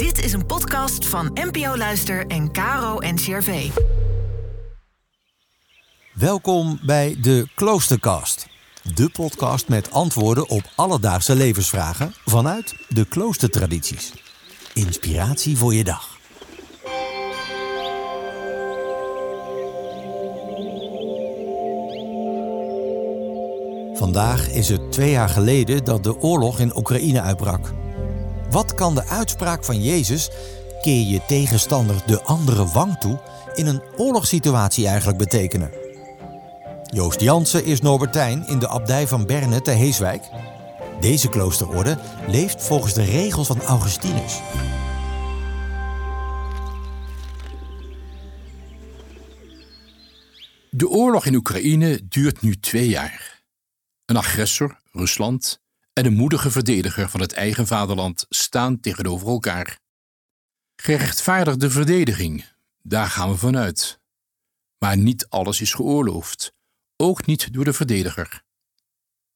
Dit is een podcast van NPO Luister en Caro NCRV. Welkom bij de Kloostercast. De podcast met antwoorden op alledaagse levensvragen vanuit de kloostertradities. Inspiratie voor je dag. Vandaag is het twee jaar geleden dat de oorlog in Oekraïne uitbrak. Wat kan de uitspraak van Jezus, keer je tegenstander de andere wang toe, in een oorlogssituatie eigenlijk betekenen? Joost Jansen is Norbertijn in de abdij van Berne te Heeswijk. Deze kloosterorde leeft volgens de regels van Augustinus. De oorlog in Oekraïne duurt nu twee jaar. Een agressor, Rusland, en een moedige verdediger van het eigen vaderland staan tegenover elkaar. Gerechtvaardigde verdediging, daar gaan we vanuit. Maar niet alles is geoorloofd, ook niet door de verdediger.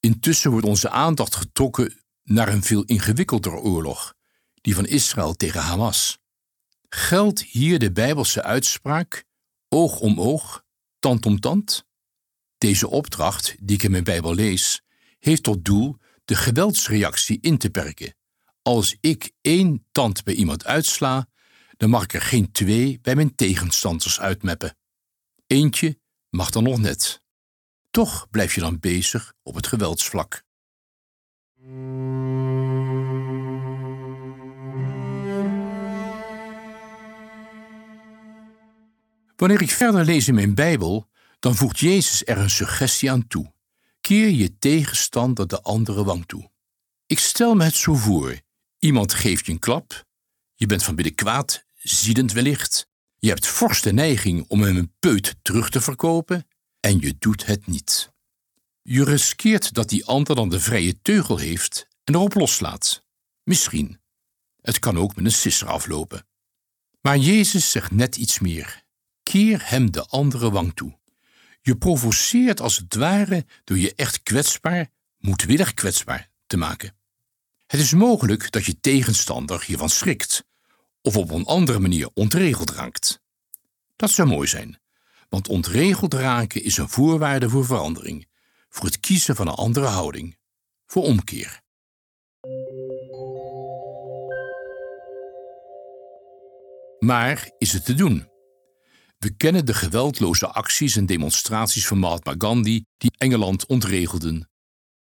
Intussen wordt onze aandacht getrokken naar een veel ingewikkelder oorlog, die van Israël tegen Hamas. Geldt hier de Bijbelse uitspraak: oog om oog, tand om tand? Deze opdracht, die ik in mijn Bijbel lees, heeft tot doel de geweldsreactie in te perken. Als ik één tand bij iemand uitsla, dan mag ik er geen twee bij mijn tegenstanders uitmeppen. Eentje mag dan nog net. Toch blijf je dan bezig op het geweldsvlak. Wanneer ik verder lees in mijn Bijbel, dan voegt Jezus er een suggestie aan toe. Keer je tegenstander de andere wang toe. Ik stel me het zo voor: iemand geeft je een klap, je bent van binnen kwaad, ziedend wellicht, je hebt fors de neiging om hem een peut terug te verkopen en je doet het niet. Je riskeert dat die ander dan de vrije teugel heeft en erop loslaat. Misschien. Het kan ook met een sisser aflopen. Maar Jezus zegt net iets meer. Keer hem de andere wang toe. Je provoceert als het ware door je echt kwetsbaar, moedwillig kwetsbaar te maken. Het is mogelijk dat je tegenstander hiervan schrikt of op een andere manier ontregeld raakt. Dat zou mooi zijn, want ontregeld raken is een voorwaarde voor verandering, voor het kiezen van een andere houding, voor omkeer. Maar is het te doen? We kennen de geweldloze acties en demonstraties van Mahatma Gandhi die Engeland ontregelden.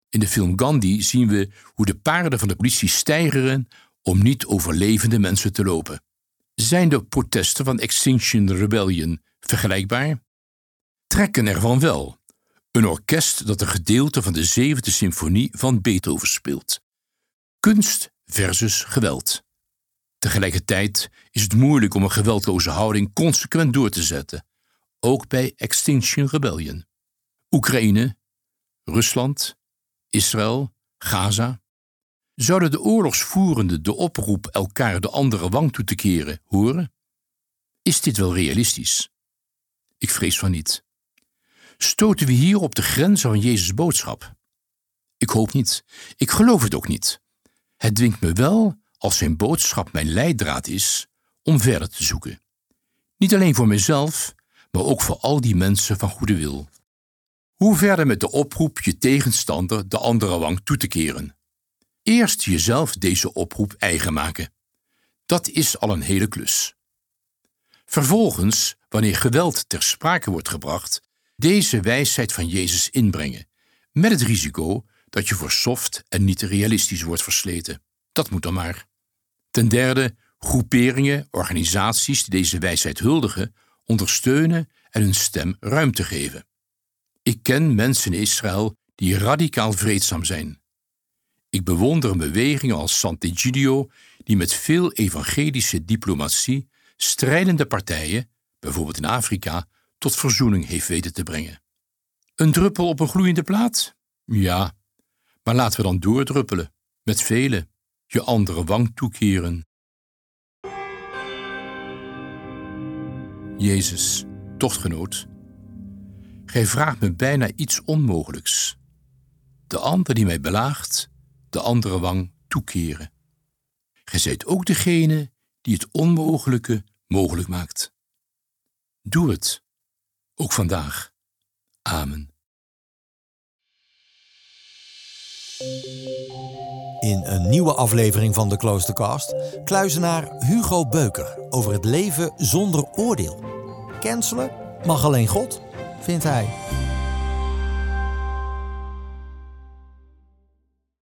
In de film Gandhi zien we hoe de paarden van de politie stijgeren om niet overlevende mensen te lopen. Zijn de protesten van Extinction Rebellion vergelijkbaar? Trekken ervan wel. Een orkest dat een gedeelte van de zevende symfonie van Beethoven speelt. Kunst versus geweld. Tegelijkertijd is het moeilijk om een geweldloze houding consequent door te zetten, ook bij Extinction Rebellion. Oekraïne, Rusland, Israël, Gaza. Zouden de oorlogsvoerenden de oproep elkaar de andere wang toe te keren horen? Is dit wel realistisch? Ik vrees van niet. Stoten we hier op de grenzen van Jezus' boodschap? Ik hoop niet. Ik geloof het ook niet. Het dwingt me wel als zijn boodschap mijn leidraad is om verder te zoeken. Niet alleen voor mezelf, maar ook voor al die mensen van goede wil. Hoe verder met de oproep je tegenstander de andere wang toe te keren? Eerst jezelf deze oproep eigen maken. Dat is al een hele klus. Vervolgens, wanneer geweld ter sprake wordt gebracht, deze wijsheid van Jezus inbrengen, met het risico dat je voor soft en niet realistisch wordt versleten. Dat moet dan maar. Ten derde, groeperingen, organisaties die deze wijsheid huldigen, ondersteunen en hun stem ruimte geven. Ik ken mensen in Israël die radicaal vreedzaam zijn. Ik bewonder een beweging als Sant'Egidio die met veel evangelische diplomatie strijdende partijen, bijvoorbeeld in Afrika, tot verzoening heeft weten te brengen. Een druppel op een gloeiende plaat? Ja, maar laten we dan doordruppelen, met velen je andere wang toekeren. Jezus, tochtgenoot, gij vraagt me bijna iets onmogelijks. De ander die mij belaagt, de andere wang toekeren. Gij zijt ook degene die het onmogelijke mogelijk maakt. Doe het, ook vandaag. Amen. In een nieuwe aflevering van de Kloostercast kluizenaar Hugo Beuker over het leven zonder oordeel. Cancelen mag alleen God, vindt hij.